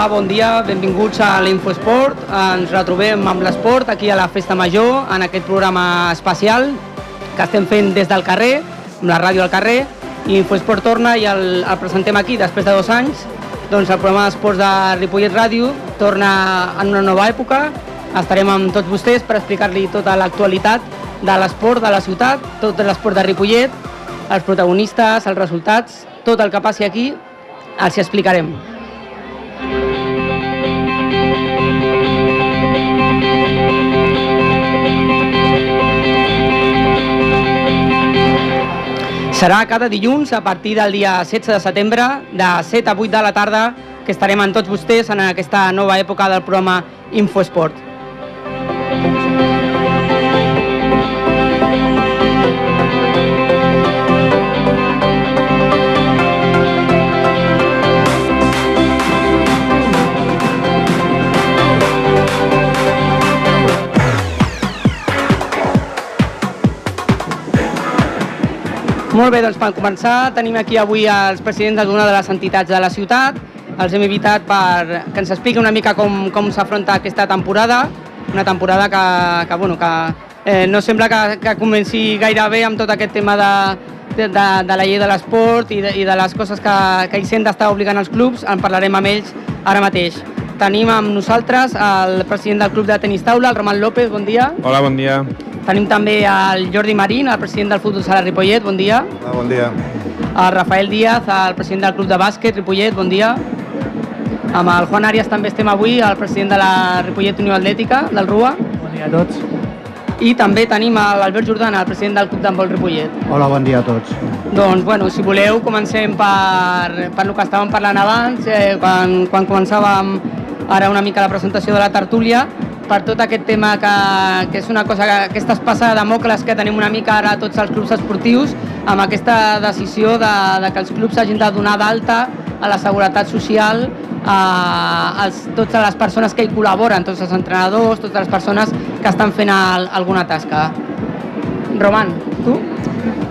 Hola, bon dia, benvinguts a l'Infoesport. Ens retrobem amb l'esport aquí a la Festa Major, en aquest programa especial que estem fent des del carrer, amb la ràdio al carrer, i Infoesport torna i el, el presentem aquí després de dos anys. Doncs el programa d'esports de Ripollet Ràdio torna en una nova època. Estarem amb tots vostès per explicar-li tota l'actualitat de l'esport de la ciutat, tot l'esport de Ripollet, els protagonistes, els resultats, tot el que passi aquí, els hi explicarem. Serà cada dilluns a partir del dia 16 de setembre, de 7 a 8 de la tarda, que estarem amb tots vostès en aquesta nova època del programa Infoesport. Molt bé, doncs per començar tenim aquí avui els presidents d'una de les entitats de la ciutat. Els hem invitat per que ens expliqui una mica com, com s'afronta aquesta temporada, una temporada que, que, bueno, que eh, no sembla que, que comenci gaire bé amb tot aquest tema de, de, de, de la llei de l'esport i, de, i de les coses que, que Hisenda està obligant als clubs, en parlarem amb ells ara mateix. Tenim amb nosaltres el president del club de tenis taula, el Roman López, bon dia. Hola, bon dia. Tenim també el Jordi Marín, el president del Futbol Sala Ripollet, bon dia. Hola, bon dia. El Rafael Díaz, el president del Club de Bàsquet Ripollet, bon dia. Amb el Juan Arias també estem avui, el president de la Ripollet Unió Atlètica, del RUA. Bon dia a tots. I també tenim l'Albert Jordana, el president del Club d'Handbol Ripollet. Hola, bon dia a tots. Doncs, bueno, si voleu, comencem per, per el que estàvem parlant abans, eh, quan, quan començàvem ara una mica la presentació de la tertúlia, per tot aquest tema que, que és una cosa, que, aquesta espasa de Damocles que tenim una mica ara tots els clubs esportius, amb aquesta decisió de, de que els clubs hagin de donar d'alta a la seguretat social a, als, totes les persones que hi col·laboren, tots els entrenadors, totes les persones que estan fent el, alguna tasca. Roman, tu?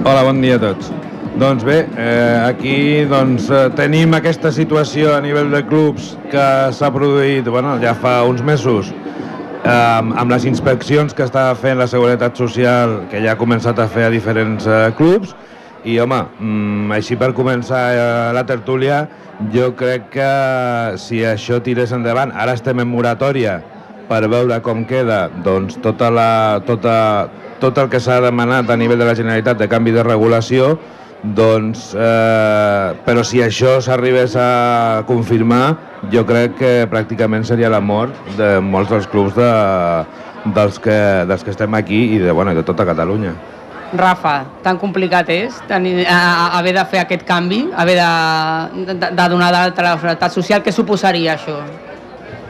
Hola, bon dia a tots. Doncs bé, eh, aquí doncs, eh, tenim aquesta situació a nivell de clubs que s'ha produït bueno, ja fa uns mesos eh, amb les inspeccions que està fent la Seguretat Social, que ja ha començat a fer a diferents eh, clubs, i home, mm, així per començar eh, la tertúlia, jo crec que si això tirés endavant, ara estem en moratòria per veure com queda doncs, tota la, tota, tot el que s'ha demanat a nivell de la Generalitat de canvi de regulació, doncs, eh, però si això s'arribés a confirmar, jo crec que pràcticament seria la mort de molts dels clubs de, dels, que, dels que estem aquí i de, bueno, de tota Catalunya. Rafa, tan complicat és tenir, a, haver de fer aquest canvi, haver de, de, de donar d'alta la seguretat social, què suposaria això?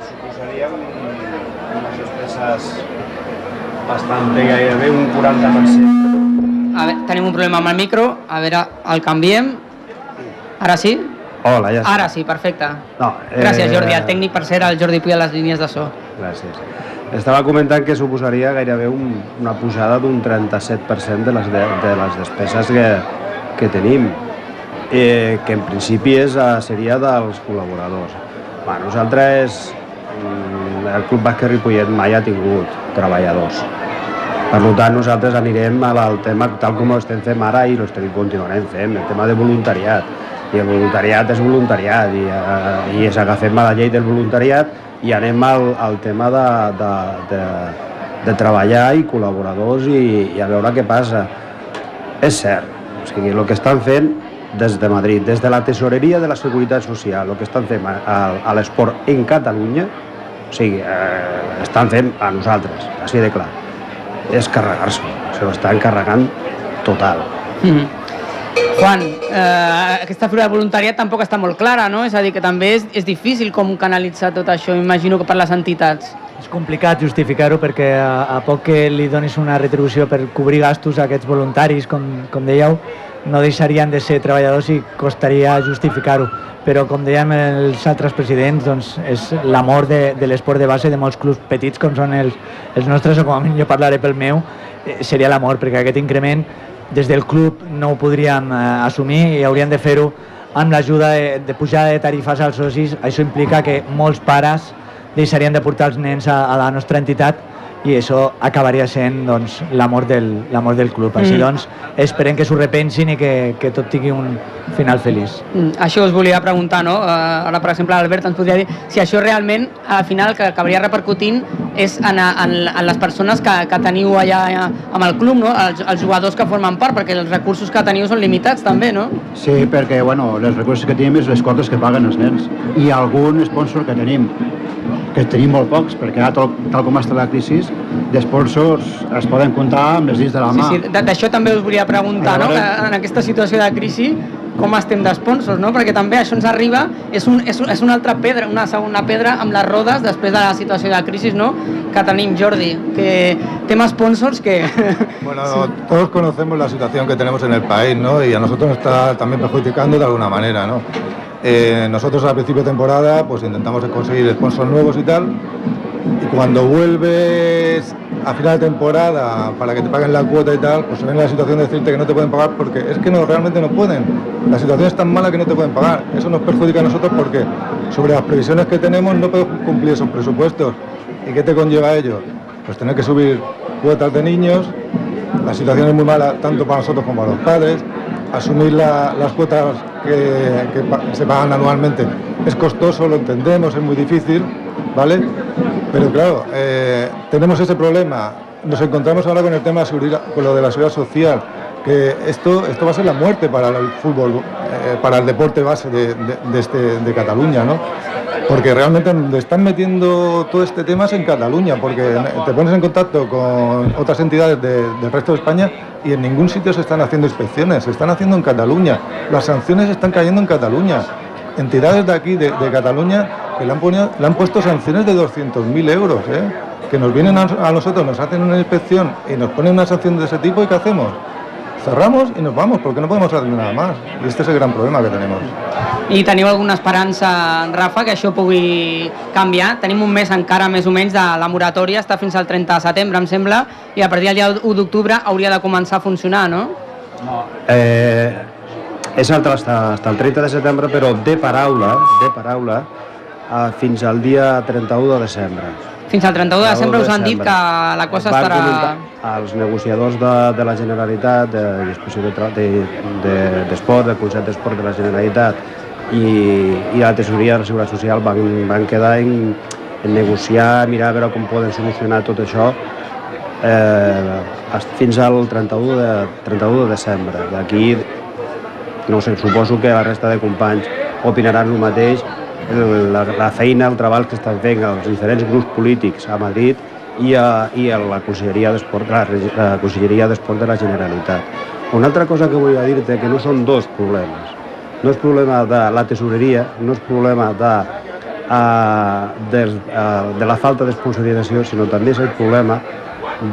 Suposaria unes despeses bastant gairebé un 40%. A veure, tenim un problema amb el micro, a veure, el canviem. Ara sí? Hola, ja està. Ara sí, perfecte. No, eh... Gràcies, Jordi. El tècnic, per ser, el Jordi Puy a les línies de so. Gràcies. Estava comentant que suposaria gairebé un, una pujada d'un 37% de les, de, de les despeses que, que tenim, eh, que en principi és, seria dels col·laboradors. Bueno, nosaltres, mm, el Club Bàsquet Ripollet mai ha tingut treballadors. Per tant, nosaltres anirem al tema tal com ho estem fent ara i ho continuarem fent, el tema de voluntariat. I el voluntariat és voluntariat i, eh, i és agafem a la llei del voluntariat i anem al, al tema de, de, de, de treballar i col·laboradors i, i a veure què passa. És cert, o sigui, el que estan fent des de Madrid, des de la tesoreria de la Seguretat Social, el que estan fent a, a l'esport en Catalunya, o sigui, eh, estan fent a nosaltres, així de clar és carregar-se, se ho està encarregant total. Mm -hmm. Juan, eh, aquesta figura de voluntariat tampoc està molt clara, no? És a dir, que també és, és difícil com canalitzar tot això, imagino que per les entitats. És complicat justificar-ho perquè a, a poc que li donis una retribució per cobrir gastos a aquests voluntaris, com, com dèieu, no deixarien de ser treballadors i costaria justificar-ho. Però com dèiem els altres presidents doncs és l'amor de, de l'esport de base de molts clubs petits com són els, els nostres o com a mínim jo parlaré pel meu eh, seria l'amor perquè aquest increment des del club no ho podríem eh, assumir i hauríem de fer-ho amb l'ajuda de, de pujada de tarifes als socis, això implica que molts pares deixarien de portar els nens a, a la nostra entitat i això acabaria sent doncs, l'amor del, l'amor del club. Així Mm. doncs, esperem que s'ho repensin i que, que tot tingui un final feliç. Mm, Això us volia preguntar, no? Uh, ara, per exemple, l'Albert ens podria dir si això realment, al final, que acabaria repercutint és en, en, en les persones que, que teniu allà eh, amb el club, no? Els, els jugadors que formen part, perquè els recursos que teniu són limitats també, no? Sí, perquè bueno, les recursos que tenim és les quotes que paguen els nens i algun sponsor que tenim que tenim molt pocs, perquè ara, tal, tal com està la crisi, d'esponsors es poden comptar amb les dits de la Sí, mà. sí, d- d'això també us volia preguntar, no? Que en aquesta situació de crisi com estem d'esponsors, no? Perquè també això ens arriba, és, un, és, un, és una altra pedra, una segona pedra amb les rodes després de la situació de crisi, no? Que tenim, Jordi, que tema sponsors que... Bueno, todos conocemos la situación que tenemos en el país, ¿no? Y a nosotros nos está también perjudicando de alguna manera, ¿no? Eh, nosotros a principio de temporada pues intentamos conseguir sponsors nuevos y tal. Y cuando vuelves a final de temporada para que te paguen la cuota y tal, pues se ven en la situación de decirte que no te pueden pagar porque es que no, realmente no pueden. La situación es tan mala que no te pueden pagar. Eso nos perjudica a nosotros porque sobre las previsiones que tenemos no podemos cumplir esos presupuestos. ¿Y qué te conlleva ello? Pues tener que subir cuotas de niños, la situación es muy mala tanto para nosotros como para los padres. Asumir la- las cuotas que, que se pagan anualmente es costoso, lo entendemos, es muy difícil, ¿vale? Pero claro, eh, tenemos ese problema. Nos encontramos ahora con el tema de con lo de la seguridad social, que esto, esto va a ser la muerte para el fútbol, eh, para el deporte base de, de- este- Cataluña, ¿no? Porque realmente donde están metiendo todo este tema es en Cataluña, porque te pones en contacto con otras entidades de- del resto de España y en ningún sitio se están haciendo inspecciones, se están haciendo en Cataluña. Las sanciones están cayendo en Cataluña. Entidades de aquí, de, de Cataluña, que le han, ponido- le han puesto sanciones de 200.000 euros, ¿eh? que nos vienen a, a nosotros, nos hacen una inspección y nos ponen una sanción de ese tipo y ¿qué hacemos? Cerramos y nos vamos, porque no podemos hacer nada más. Y este es el gran problema que tenemos. I teniu alguna esperança, Rafa, que això pugui canviar? Tenim un mes encara més o menys de la moratòria, està fins al 30 de setembre, em sembla, i a partir del dia 1 d'octubre hauria de començar a funcionar, no? Eh, és altre hasta, hasta el 30 de setembre, però de paraula, de paraula, eh, fins al dia 31 de desembre. Fins al 31 de desembre us han dit que la cosa Van estarà... als negociadors de, de la Generalitat, de Disposició de de- de- d'Esport, de, del Consell d'Esport de la Generalitat i, i la Tesoreria de la Seguretat Social van, van quedar en, en negociar, mirar a veure com poden solucionar tot això eh, fins al 31 de, 31 de desembre. D'aquí, no sé, suposo que la resta de companys opinaran el mateix, la, la feina, el treball que estan fent els diferents grups polítics a Madrid i a, i a la Conselleria d'Esport la, la Conselleria d'Esport de la Generalitat. Una altra cosa que vull dir-te que no són dos problemes. No és problema de la tesoreria, no és problema de, uh, del, uh, de la falta d'esponsorització, sinó també és el problema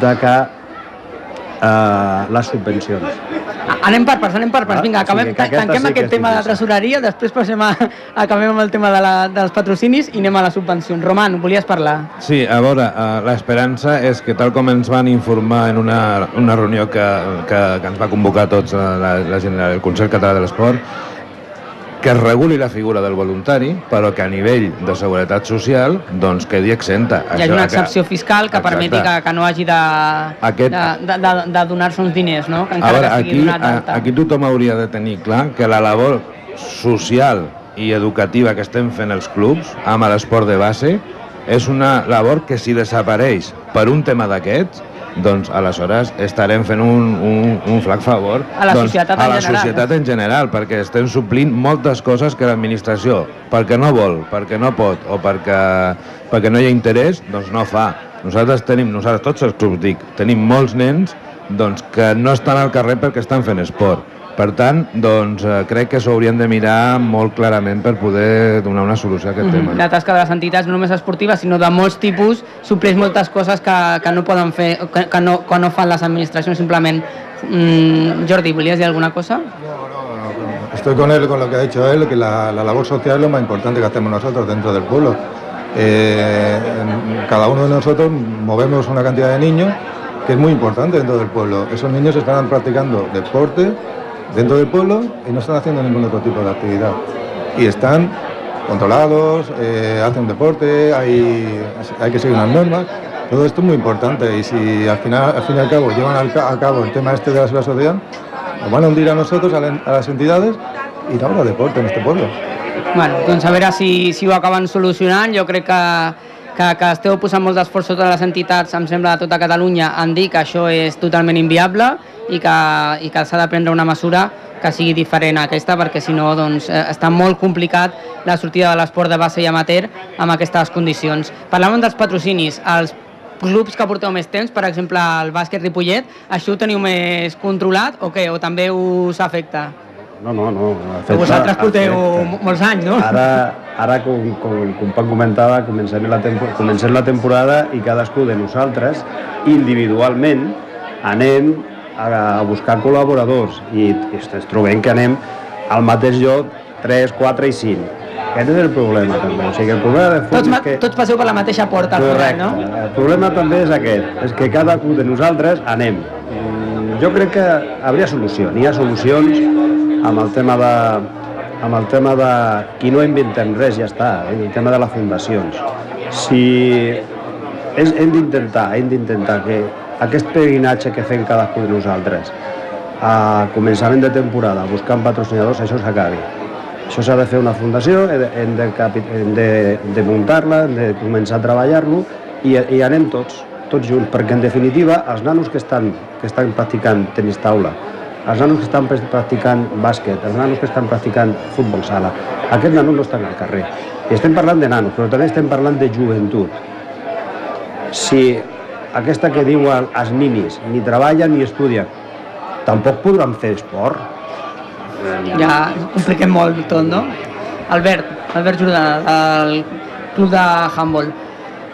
de que uh, les subvencions. Anem per parts, anem per parts. Ah, Vinga, acabem, aquesta tanquem sí que aquest tema de difícil. tresoreria, després passem a, acabem amb el tema de la, dels patrocinis i anem a les subvencions. Roman, volies parlar? Sí, a veure, eh, l'esperança és que tal com ens van informar en una, una reunió que, que, que ens va convocar tots eh, la, la, General- el Consell Català de l'Esport, que es reguli la figura del voluntari, però que a nivell de seguretat social doncs quedi exenta. Hi ha una excepció fiscal que Exacte. permeti que, que no hagi de, Aquest- de, de, de, de donar-se uns diners, no? Que A encara veure, que sigui aquí, donat a, aquí tothom hauria de tenir clar que la labor social i educativa que estem fent els clubs amb l'esport de base és una labor que si desapareix per un tema d'aquests, doncs aleshores estarem fent un, un, un flac favor A la doncs, societat a en la general. societat en general, perquè estem suplint moltes coses que l'administració, perquè no vol, perquè no pot o perquè, perquè no hi ha interès, doncs no fa. Nosaltres tenim, nosaltres tots els clubs dic, tenim molts nens doncs, que no estan al carrer perquè estan fent esport. Per tant, doncs, eh, crec que s'ho haurien de mirar molt clarament per poder donar una solució a aquest tema. La tasca de les entitats, no només esportives, sinó de molts tipus, supleix moltes coses que, que no poden fer, que, que, no, que no fan les administracions simplement. Mm, Jordi, ¿volies dir alguna cosa? Estoy con él, con lo que ha dicho él, que la, la labor social es lo más importante que hacemos nosotros dentro del pueblo. Eh, cada uno de nosotros movemos una cantidad de niños que es muy importante dentro del pueblo. Esos niños están practicando deporte dentro del pueblo y no están haciendo ningún otro tipo de actividad. Y están controlados, eh, hacen deporte, hay, hay que seguir unas normas. Todo esto es muy importante y si al final, al fin y al cabo llevan a cabo el tema este de la seguridad social, nos van a hundir a nosotros, a, la- a las entidades y no habrá deporte en este pueblo. Bueno, doncs a veure si, si ho acaben solucionant. Jo crec que, que, que esteu posant molts d'esforços totes les entitats, em sembla, de tota Catalunya, en dir que això és totalment inviable i que, i que s'ha de prendre una mesura que sigui diferent a aquesta, perquè si no doncs, eh, està molt complicat la sortida de l'esport de base i amateur amb aquestes condicions. Parlàvem dels patrocinis. Els clubs que porteu més temps, per exemple el bàsquet Ripollet, això ho teniu més controlat o què? O també us afecta? No, no, no. Que vosaltres porteu molts anys, no? Ara, ara com, com el company comentava, comencem la, tempo, comencem la temporada i cadascú de nosaltres, individualment, anem a, a buscar col·laboradors i ens trobem que anem al mateix lloc 3, 4 i 5. Aquest és el problema també. O sigui, el problema de fons Tots, és que... tots passeu per la mateixa porta al final, Correcte. no? El problema també és aquest, és que cadascú de nosaltres anem. Mm, Jo crec que hauria solució. N'hi ha solucions amb el tema de amb el tema de... Qui no inventem res ja està, eh? el tema de les fundacions. Si és, hem d'intentar, hem d'intentar que aquest peregrinatge que fem cadascú de nosaltres a començament de temporada buscant patrocinadors, això s'acabi. Això s'ha de fer una fundació, hem de, hem de, de muntar-la, hem de començar a treballar-lo i, i anem tots, tots junts, perquè en definitiva els nanos que estan, que estan practicant tenis taula, els nanos que estan practicant bàsquet, els nanos que estan practicant futbol sala, aquests nanos no estan al carrer. I estem parlant de nanos, però també estem parlant de joventut. Si aquesta que diuen els ninis ni treballen ni estudien, tampoc podran fer esport. Ja compliquem molt tot, no? Albert, Albert Jordà, del club de handball.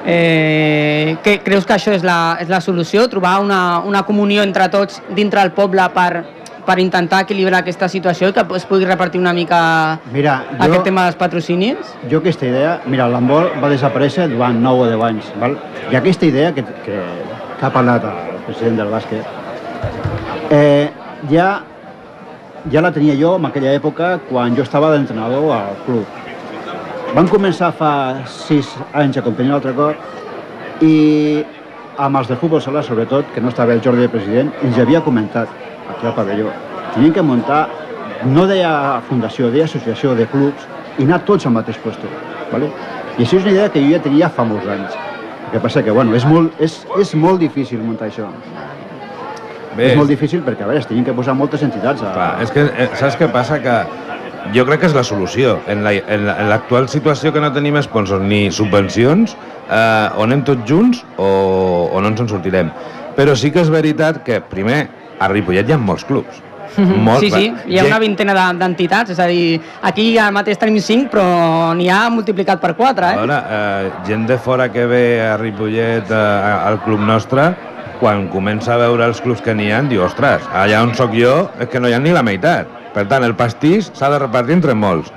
Eh, què, creus que això és la, és la solució? Trobar una, una comunió entre tots dintre del poble per, per intentar equilibrar aquesta situació i que es pugui repartir una mica Mira, jo, aquest tema dels patrocinis? jo aquesta idea... Mira, l'handbol va desaparèixer durant 9 o 10 anys, val? I aquesta idea que, que, que ha parlat el president del bàsquet, eh, ja, ja la tenia jo en aquella època quan jo estava d'entrenador al club. Van començar fa 6 anys a competir un altre cop i amb els de futbol sala, sobretot, que no estava el Jordi de president, ens havia comentat aquí al pavelló. Tenien que muntar, no deia fundació, deia associació de clubs i anar tots al mateix lloc. ¿vale? I això és una idea que jo ja tenia fa molts anys. El que passa que, bueno, és molt, és, és molt difícil muntar això. Bé, és molt difícil perquè, a veure, es tenien que posar moltes entitats. A... Clar, és que eh, saps què passa? Que jo crec que és la solució. En la- en la- en l'actual la, situació que no tenim sponsors ni subvencions, eh, o anem tots junts o, o no ens en sortirem. Però sí que és veritat que, primer, a Ripollet hi ha molts clubs. Molt, sí, sí, hi ha una vintena de- d'entitats, és a dir, aquí al mateix tenim 5, però n'hi ha multiplicat per 4, A eh? veure, eh, gent de fora que ve a Ripollet, eh, al club nostre, quan comença a veure els clubs que n'hi ha, diu, ostres, allà on sóc jo és que no hi ha ni la meitat. Per tant, el pastís s'ha de repartir entre molts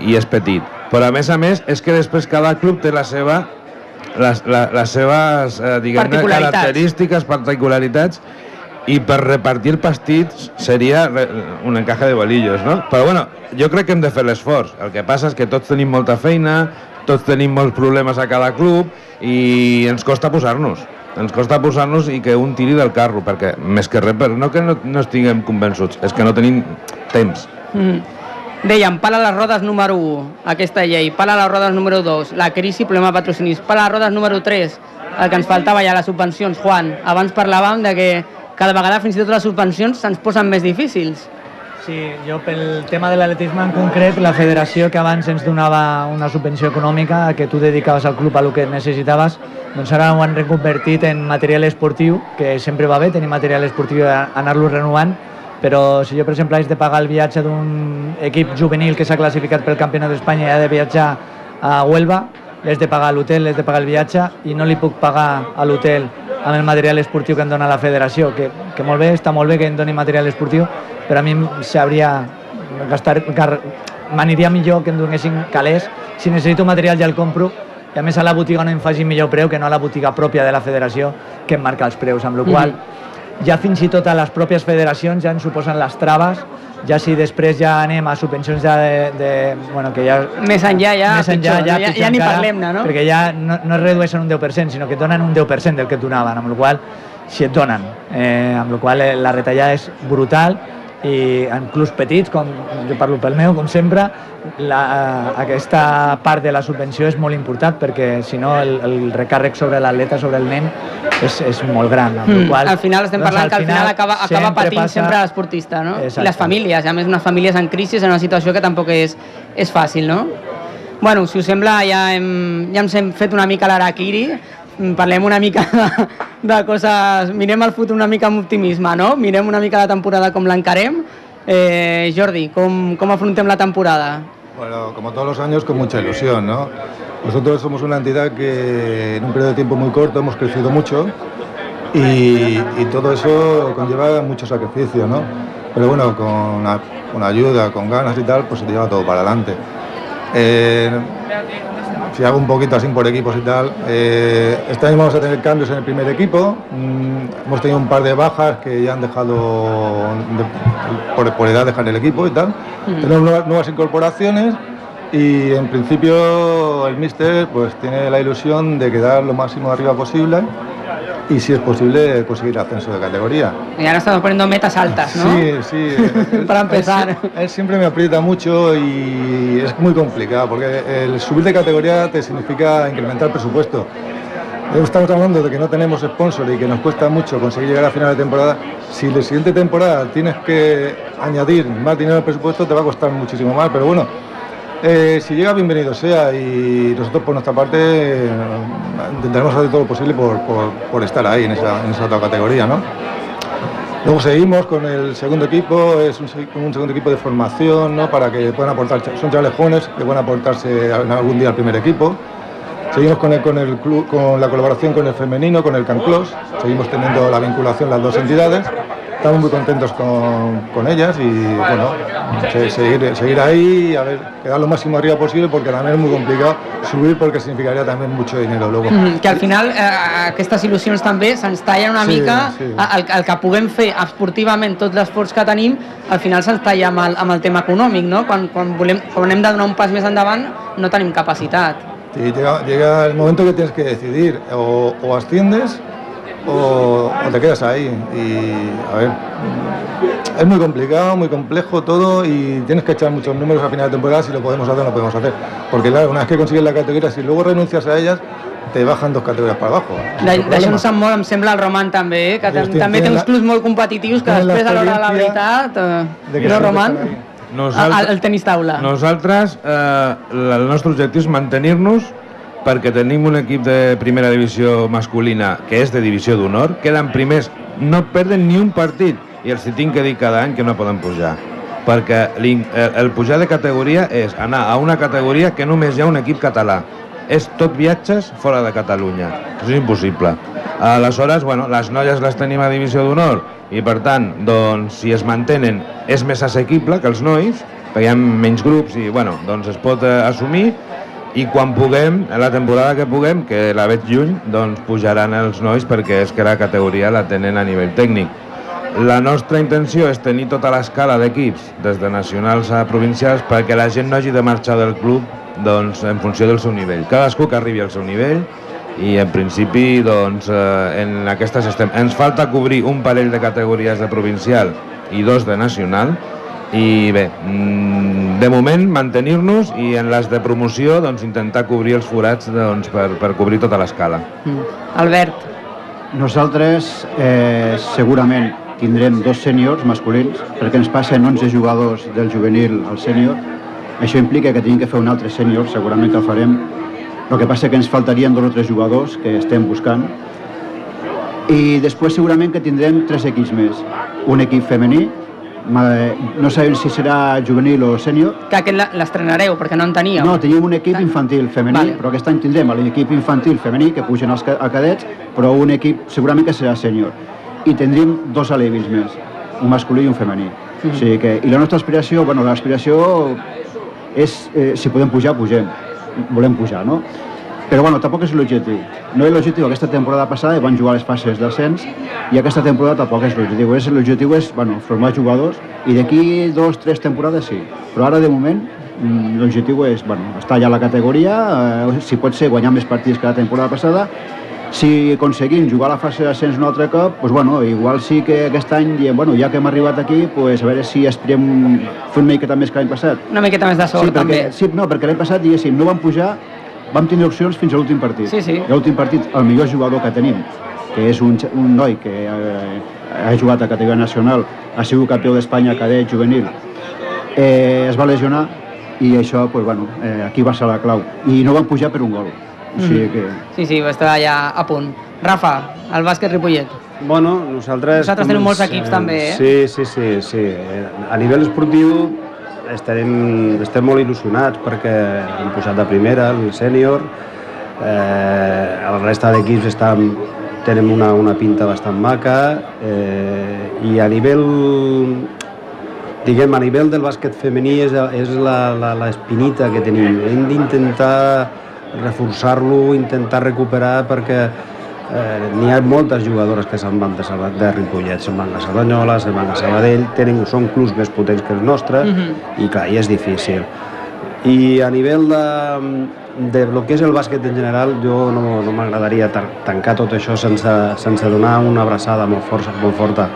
i és petit. Però a més a més és que després cada club té la seva les, la, les seves eh, diguem Particularitats. característiques, particularitats i per repartir pastits seria re- un encaje de bolillos, no? Però bueno, jo crec que hem de fer l'esforç. El que passa és que tots tenim molta feina, tots tenim molts problemes a cada club i ens costa posar-nos. Ens costa posar-nos i que un tiri del carro, perquè més que res, no que no, no estiguem convençuts, és que no tenim temps. Mm. Dèiem, pala les rodes número 1, aquesta llei, pala les rodes número 2, la crisi, problema de patrocinis, pala les rodes número 3, el que ens faltava ja, les subvencions. Juan, abans parlàvem de que cada vegada fins i tot les subvencions se'ns posen més difícils. Sí, jo pel tema de l'atletisme en concret, la federació que abans ens donava una subvenció econòmica que tu dedicaves al club a el que necessitaves, doncs ara ho han reconvertit en material esportiu, que sempre va bé tenir material esportiu i anar-lo renovant, però si jo, per exemple, haig de pagar el viatge d'un equip juvenil que s'ha classificat pel Campionat d'Espanya i ha de viatjar a Huelva, l'he de pagar l'hotel, l'he de pagar el viatge i no li puc pagar a l'hotel amb el material esportiu que em dona la federació, que, que molt bé, està molt bé que em doni material esportiu, però a mi s'hauria gastar, gar- m'aniria millor que em donessin calés. Si necessito material ja el compro i a més a la botiga no em faci millor preu que no a la botiga pròpia de la federació que em marca els preus, amb la qual ja fins i tot a les pròpies federacions ja ens suposen les traves ja si després ja anem a subvencions ja de, de bueno, que ja... Més enllà ja, més enllà, pitjor, ja, ja, pitjor ja ni encara, parlem-ne, no? Perquè ja no, no es redueixen un 10%, sinó que et donen un 10% del que et donaven, amb la qual si et donen, eh, amb la qual la retallada és brutal i en clubs petits, com jo parlo pel meu, com sempre, la, aquesta part de la subvenció és molt important perquè si no el, el recàrrec sobre l'atleta, sobre el nen, és, és molt gran. Amb Mm, qual, al final estem doncs, parlant que al final acaba, acaba sempre patint passa- sempre l'esportista, no? Exacte. I les famílies, a més unes famílies en crisi en una situació que tampoc és, és fàcil, no? Bueno, si us sembla, ja hem, ja ens hem fet una mica l'araquiri, parlem una mica de, de coses... Mirem el futur una mica amb optimisme, no? Mirem una mica la temporada com l'encarem. Eh, Jordi, com, com afrontem la temporada? Bueno, como todos los años, con mucha ilusión, ¿no? Nosotros somos una entidad que en un periodo de tiempo muy corto hemos crecido mucho y, y todo eso conlleva mucho sacrificio, ¿no? Pero bueno, con, a- con ayuda, con ganas y tal, pues se lleva todo para adelante. Eh, si hago un poquito así por equipos y tal, eh, este año vamos a tener cambios en el primer equipo. Mm, hemos tenido un par de bajas que ya han dejado, de- por, por edad, dejar el equipo y tal. Tenemos nuevas, nuevas incorporaciones y en principio el míster pues tiene la ilusión de quedar lo máximo arriba posible y si es posible conseguir ascenso de categoría. Y ahora estamos poniendo metas altas, ¿no? Sí, sí. él- Para él empezar. sie- Él, siempre me aprieta mucho y es muy complicado porque el subir de categoría te significa incrementar el presupuesto. Estamos hablando de que no tenemos sponsor y que nos cuesta mucho conseguir llegar a final de temporada. Si la siguiente temporada tienes que añadir más dinero al presupuesto, te va a costar muchísimo más. Pero bueno, eh, si llega, bienvenido sea. Y nosotros, por nuestra parte, intentaremos hacer todo lo posible por, estar ahí en esa, en categoría, ¿no? Luego seguimos con el segundo equipo, es un, se- un segundo equipo de formación, ¿no? Para que puedan aportar, son chavales que puedan aportarse algún día al primer equipo. Seguimos con, el club, con la colaboración con el femenino, con el Canclos, seguimos teniendo la vinculación las dos entidades. Estamos muy contentos con, con ellas y bueno, se- seguir, seguir ahí, a ver, quedar lo máximo arriba posible porque también es muy complicado subir porque significaría también mucho dinero luego. Mhm, que al final eh, aquestes il·lusions també se'ns tallen una Sí, mica sí. el, el que puguem fer esportivament tot l'esforç que tenim al final se'ns talla amb el, amb el tema econòmic no? quan, quan, volem, quan hem de donar un pas més endavant no tenim capacitat Sí, llega, llega el momento que tienes que decidir, o, o asciendes o, o te quedas ahí. Y a ver, es muy complicado, muy complejo todo y tienes que echar muchos números a final de temporada si lo podemos hacer o no lo podemos hacer. Porque claro, una vez que consigues la categoría, si luego renuncias a ellas, te bajan dos categorías para abajo. De- D'això sap molt, em sembla, el Roman també, eh? que també té uns clubs molt competitius que després a l'hora de la veritat... Eh, de que no, Roman? ahí. El, el tenis taula. Nosaltres, eh, el nostre objectiu és mantenir-nos perquè tenim un equip de primera divisió masculina que és de divisió d'honor, queden primers, no perden ni un partit i els hi tinc que dir cada any que no poden pujar perquè el pujar de categoria és anar a una categoria que només hi ha un equip català. És tot viatges fora de Catalunya. Això és impossible. Aleshores, bueno, les noies les tenim a divisió d'honor i per tant, doncs, si es mantenen és més assequible que els nois perquè hi ha menys grups i bueno, doncs es pot eh, assumir i quan puguem, la temporada que puguem, que la veig lluny, doncs pujaran els nois perquè és que la categoria la tenen a nivell tècnic. La nostra intenció és tenir tota l'escala d'equips, des de nacionals a provincials, perquè la gent no hagi de marxar del club doncs, en funció del seu nivell. Cadascú que arribi al seu nivell i en principi doncs, eh, en aquestes estem. Ens falta cobrir un parell de categories de provincial i dos de nacional i bé, mm, de moment mantenir-nos i en les de promoció doncs, intentar cobrir els forats doncs, per, per cobrir tota l'escala. Mm. Albert, Nosaltres eh, segurament tindrem dos sèniors masculins perquè ens passen 11 jugadors del juvenil al sènior. Això implica que tenim que fer un altre sènior, segurament que el farem. El que passa que ens faltarien dos o tres jugadors que estem buscant. I després segurament que tindrem tres equips més. Un equip femení, no sabem si serà juvenil o sènior, que aquest l'estrenareu, perquè no en teníeu. no, tenim un equip infantil femení, Vale. però aquest any tindrem l'equip infantil femení que pugen a cadets, però un equip segurament que serà sènior. I tindríem dos alevins més, un masculí i un femení. O sigui que, I la nostra aspiració, bueno, l'aspiració és, eh, si podem pujar, pugem. Volem pujar, no? Però bueno, tampoc és l'objectiu. No és l'objectiu. Aquesta temporada passada van jugar les fases d'ascens i aquesta temporada tampoc és l'objectiu. L'objectiu és bueno, formar jugadors i d'aquí dos, tres temporades sí. Però ara, de moment, mm, l'objectiu és bueno, estar allà a la categoria, eh, si pot ser guanyar més partits que la temporada passada, si aconseguim jugar a la fase d'ascens un altre cop, doncs, bueno, igual sí que aquest any, diem, bueno, ja que hem arribat aquí, doncs, a veure si aspirem fer una miqueta més que l'any passat. Una miqueta més de sort, sí, perquè, també. Sí, no, perquè l'any passat, diguéssim, no vam pujar, vam tenir opcions fins a l'últim partit. Sí, sí. I l'últim partit, el millor jugador que tenim, que és un, un noi que eh, ha jugat a categoria nacional, ha sigut campió d'Espanya cadet juvenil, eh, es va lesionar i això, pues, bueno, eh, aquí va ser la clau. I no van pujar per un gol. O sigui que... Sí, sí, va estar allà a punt. Rafa, el bàsquet Ripollet. Bueno, nosaltres... Vosaltres teniu molts equips, també, eh? Sí, sí, sí, sí. Eh, A nivell esportiu estarem, estem molt il·lusionats perquè hem posat de primera, el sènior, eh, la resta d'equips estan, tenen una, una pinta bastant maca eh, i a nivell diguem, a nivell del bàsquet femení és, és la, la, la espinita que tenim. Hem d'intentar reforçar-lo, intentar recuperar perquè eh, n'hi ha moltes jugadores que se'n van de, Salva- de Ripollet, se'n van a Cerdanyola, se'n van a Sabadell, tenen, són clubs més potents que els nostres i clar, i és difícil. I a nivell de, de lo que és el bàsquet en general, jo no, no m'agradaria tancar tot això sense, sense donar una abraçada molt, força, molt forta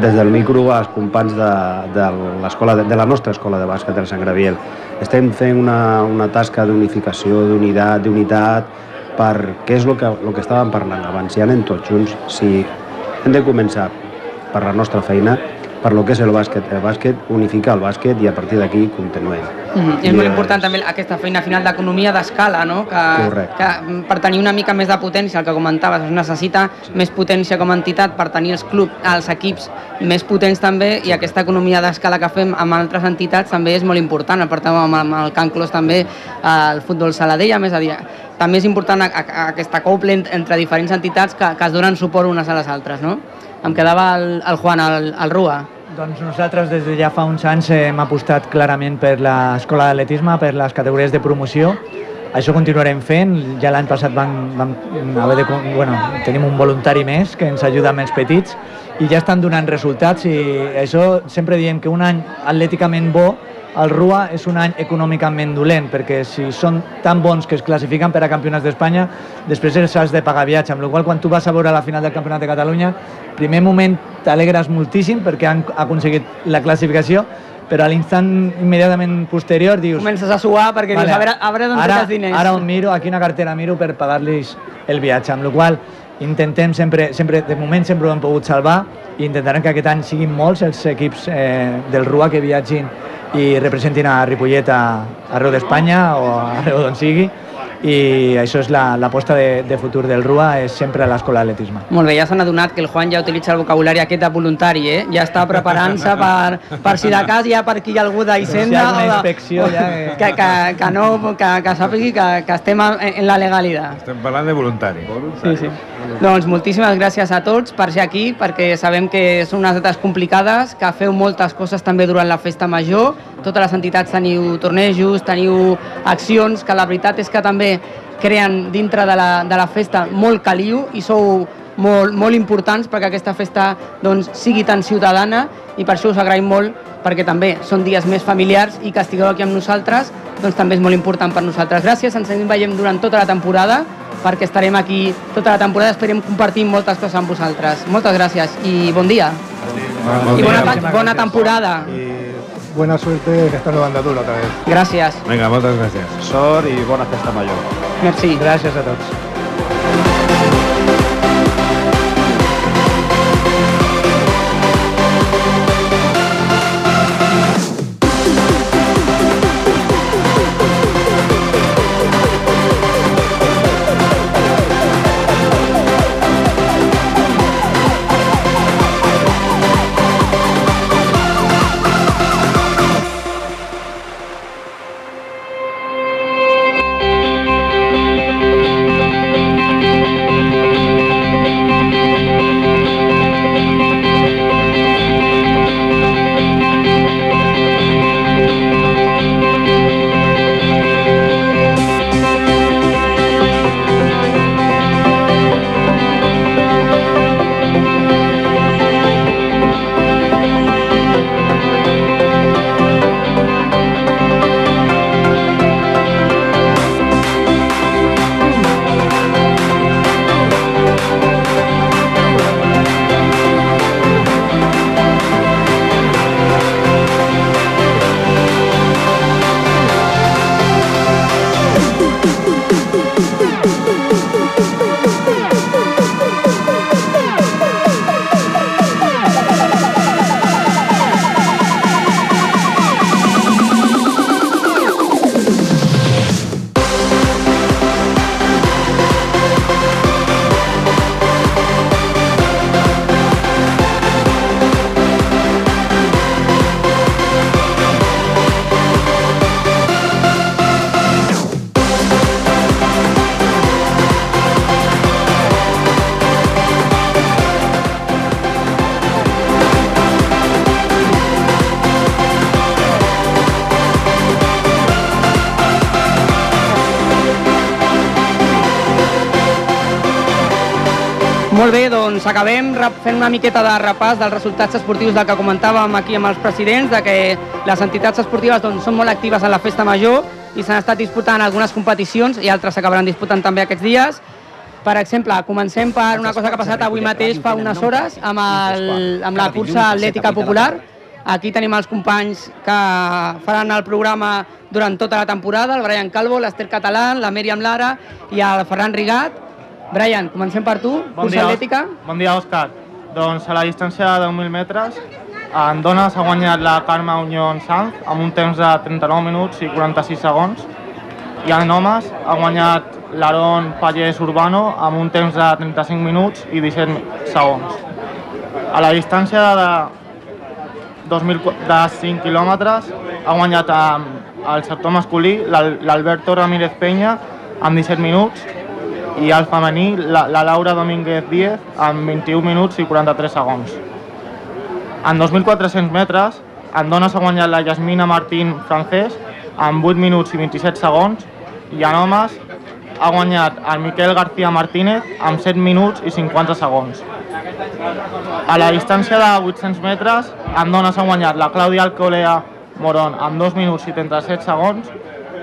des del micro als companys de, de, l'escola de, de la nostra escola de bàsquet del Sant Graviel. Estem fent una, una tasca d'unificació, d'unitat, d'unitat, per què és el que, el que estàvem parlant abans. Si anem tots junts, si hem de començar per la nostra feina, per lo que és el bàsquet, el bàsquet, unificar el bàsquet i a partir d'aquí continuem. Mm, és molt important també aquesta feina final d'economia d'escala, no? que, Correcte. que per tenir una mica més de potència, el que comentaves, es necessita més potència com a entitat per tenir els clubs, els equips més potents també i aquesta economia d'escala que fem amb altres entitats també és molt important, el portem amb, amb el Can Clos també, el futbol Saladella, més a dir, també és important a, a, a aquesta couple ent- entre diferents entitats que, que es donen suport unes a les altres, no? Em quedava el, el Juan, el, el Rua. Doncs nosaltres des de ja fa uns anys hem apostat clarament per l'escola d'atletisme, per les categories de promoció. Això continuarem fent. Ja l'any passat vam, vam haver de, bueno, tenim un voluntari més que ens ajuda amb els petits i ja estan donant resultats i això sempre diem que un any atlèticament bo el RUA és un any econòmicament dolent, perquè si són tan bons que es classifiquen per a campionats d'Espanya, després els has de pagar viatge, amb la qual quan tu vas a veure la final del Campionat de Catalunya, primer moment t'alegres moltíssim perquè han aconseguit la classificació, però a l'instant immediatament posterior dius... Comences a suar perquè dius, a veure, a veure d'on ara, diners. Ara on miro, a quina cartera miro per pagar-los el viatge, amb la qual intentem sempre, sempre, de moment sempre ho hem pogut salvar i intentarem que aquest any siguin molts els equips eh, del RUA que viatgin i representin a Ripollet a, arreu d'Espanya o arreu d'on sigui i això és la- l'aposta de, de futur del RUA, és sempre a l'escola d'atletisme. Molt bé, ja s'han adonat que el Juan ja utilitza el vocabulari aquest de voluntari, eh? Ja està preparant-se per, per si de cas hi ha per aquí algú d'Hisenda Si o de- inspecció ja que- que, que, que, no, que, que sàpigui que, que estem en, la legalitat. Estem parlant de voluntari. Sí, sí. Doncs moltíssimes gràcies a tots per ser aquí, perquè sabem que són unes dates complicades, que feu moltes coses també durant la festa major, totes les entitats teniu tornejos, teniu accions, que la veritat és que també creen dintre de la, de la festa molt caliu i sou molt, molt importants perquè aquesta festa doncs, sigui tan ciutadana i per això us agraïm molt perquè també són dies més familiars i que estigueu aquí amb nosaltres doncs també és molt important per nosaltres. Gràcies, ens en veiem durant tota la temporada perquè estarem aquí tota la temporada, esperem compartir moltes coses amb vosaltres. Moltes gràcies i bon dia. I bona, bona temporada. Y buena suerte en esta nueva andadura otra vez. Gràcies. Vinga, moltes gràcies. Sort i bona festa major. Merci. Gràcies a tots. Molt bé, doncs acabem fent una miqueta de repàs dels resultats esportius del que comentàvem aquí amb els presidents, de que les entitats esportives doncs, són molt actives en la festa major i s'han estat disputant algunes competicions i altres s'acabaran disputant també aquests dies. Per exemple, comencem per una cosa que ha passat avui mateix fa unes hores amb, el, amb la cursa atlètica popular. Aquí tenim els companys que faran el programa durant tota la temporada, el Brian Calvo, l'Ester Catalán, la Mèriam Lara i el Ferran Rigat. Brian, comencem per tu, bon cursa dia, atlètica. Bon dia, Òscar. Doncs a la distància de 10.000 metres, en dones ha guanyat la Carme Unión Sanz amb un temps de 39 minuts i 46 segons i en homes ha guanyat l'Aaron Pallés Urbano amb un temps de 35 minuts i 17 segons. A la distància de, 2000, de 5 quilòmetres ha guanyat el sector masculí l'Alberto Ramírez Peña amb 17 minuts i al femení la, la Laura Domínguez Díez amb 21 minuts i 43 segons. En 2.400 metres, en dones ha guanyat la Yasmina Martín francès amb 8 minuts i 27 segons i en homes ha guanyat el Miquel García Martínez amb 7 minuts i 50 segons. A la distància de 800 metres, en dones ha guanyat la Clàudia Alcolea Moron amb 2 minuts i 37 segons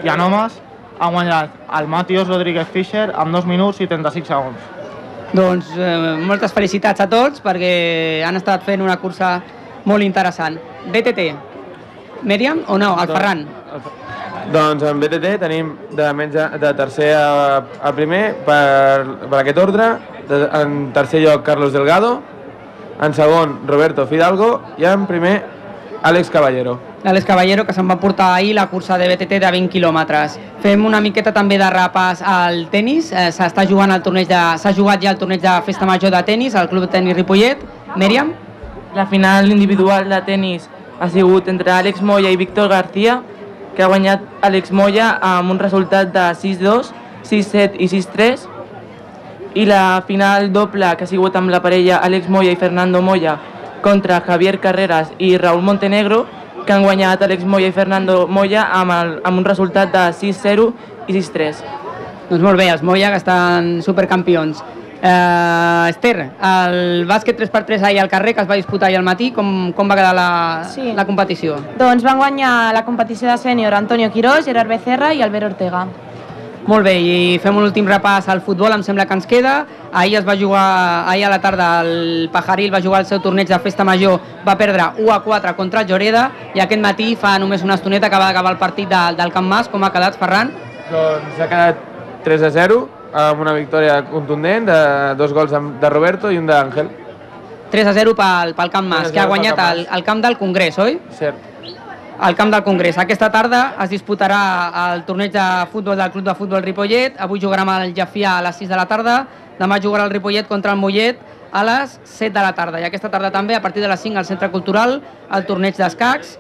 i en homes ha guanyat el Matios Rodríguez Fischer amb 2 minuts i 35 segons. Doncs eh, moltes felicitats a tots perquè han estat fent una cursa molt interessant. BTT, Mèriam o no? El Ferran? Doncs en BTT tenim de, menys de tercer a, a primer per, per aquest ordre, de, en tercer lloc Carlos Delgado, en segon Roberto Fidalgo i en primer Àlex Caballero. Àlex Caballero, que se'n va portar ahir la cursa de BTT de 20 quilòmetres. Fem una miqueta també de rapes al tennis. Eh, S'està jugant el torneig de... S'ha jugat ja el torneig de Festa Major de tennis al Club de Tenis Ripollet. Mèriam? La final individual de tennis ha sigut entre Àlex Moya i Víctor García, que ha guanyat Àlex Moya amb un resultat de 6-2, 6-7 i 6-3. I la final doble, que ha sigut amb la parella Àlex Moya i Fernando Moya, contra Javier Carreras i Raúl Montenegro, que han guanyat Àlex Moya i Fernando Moya amb, el, amb un resultat de 6-0 i 6-3. Doncs molt bé, els Moya que estan supercampions. Uh, Esther, el bàsquet 3x3 ahir al carrer que es va disputar ahir al matí, com, com va quedar la, sí. la competició? Doncs van guanyar la competició de sènior Antonio Quirós, Gerard Becerra i Albert Ortega. Molt bé, i fem un últim repàs al futbol, em sembla que ens queda. Ahir es va jugar, ahir a la tarda el Pajaril va jugar el seu torneig de festa major, va perdre 1 a 4 contra el Lloreda i aquest matí fa només una estoneta que va acabar el partit de, del Camp Mas. Com ha quedat, Ferran? Doncs ha quedat 3 a 0 amb una victòria contundent de dos gols de Roberto i un d'Àngel. 3 a 0 pel, pel Camp Mas, que ha guanyat el, el camp del Congrés, oi? Cert al camp del Congrés. Aquesta tarda es disputarà el torneig de futbol del Club de Futbol Ripollet. Avui jugarem el Jafià a les 6 de la tarda. Demà jugarà el Ripollet contra el Mollet a les 7 de la tarda. I aquesta tarda també, a partir de les 5, al Centre Cultural, el torneig d'escacs.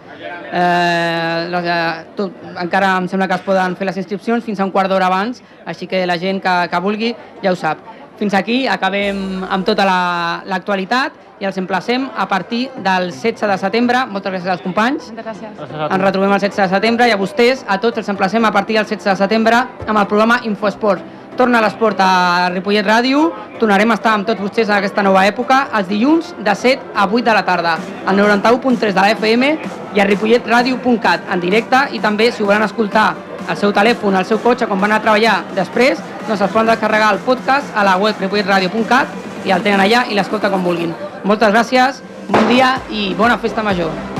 Eh, les, eh, tot, encara em sembla que es poden fer les inscripcions fins a un quart d'hora abans, així que la gent que, que vulgui ja ho sap. Fins aquí acabem amb tota l'actualitat la, i els emplacem a partir del 16 de setembre. Moltes gràcies als companys. Moltes gràcies. Ens retrobem el 16 de setembre i a vostès, a tots, els emplacem a partir del 16 de setembre amb el programa Infoesport. Torna l'esport a Ripollet Ràdio. Tornarem a estar amb tots vostès en aquesta nova època els dilluns de 7 a 8 de la tarda al 91.3 de la FM i a ripolletradio.cat en directe i també si ho volen escoltar al seu telèfon, al seu cotxe, quan van a treballar després, doncs es poden descarregar el podcast a la web ripolletradio.cat i el tenen allà i l'escolta com vulguin. Moltes gràcies, bon dia i bona festa major.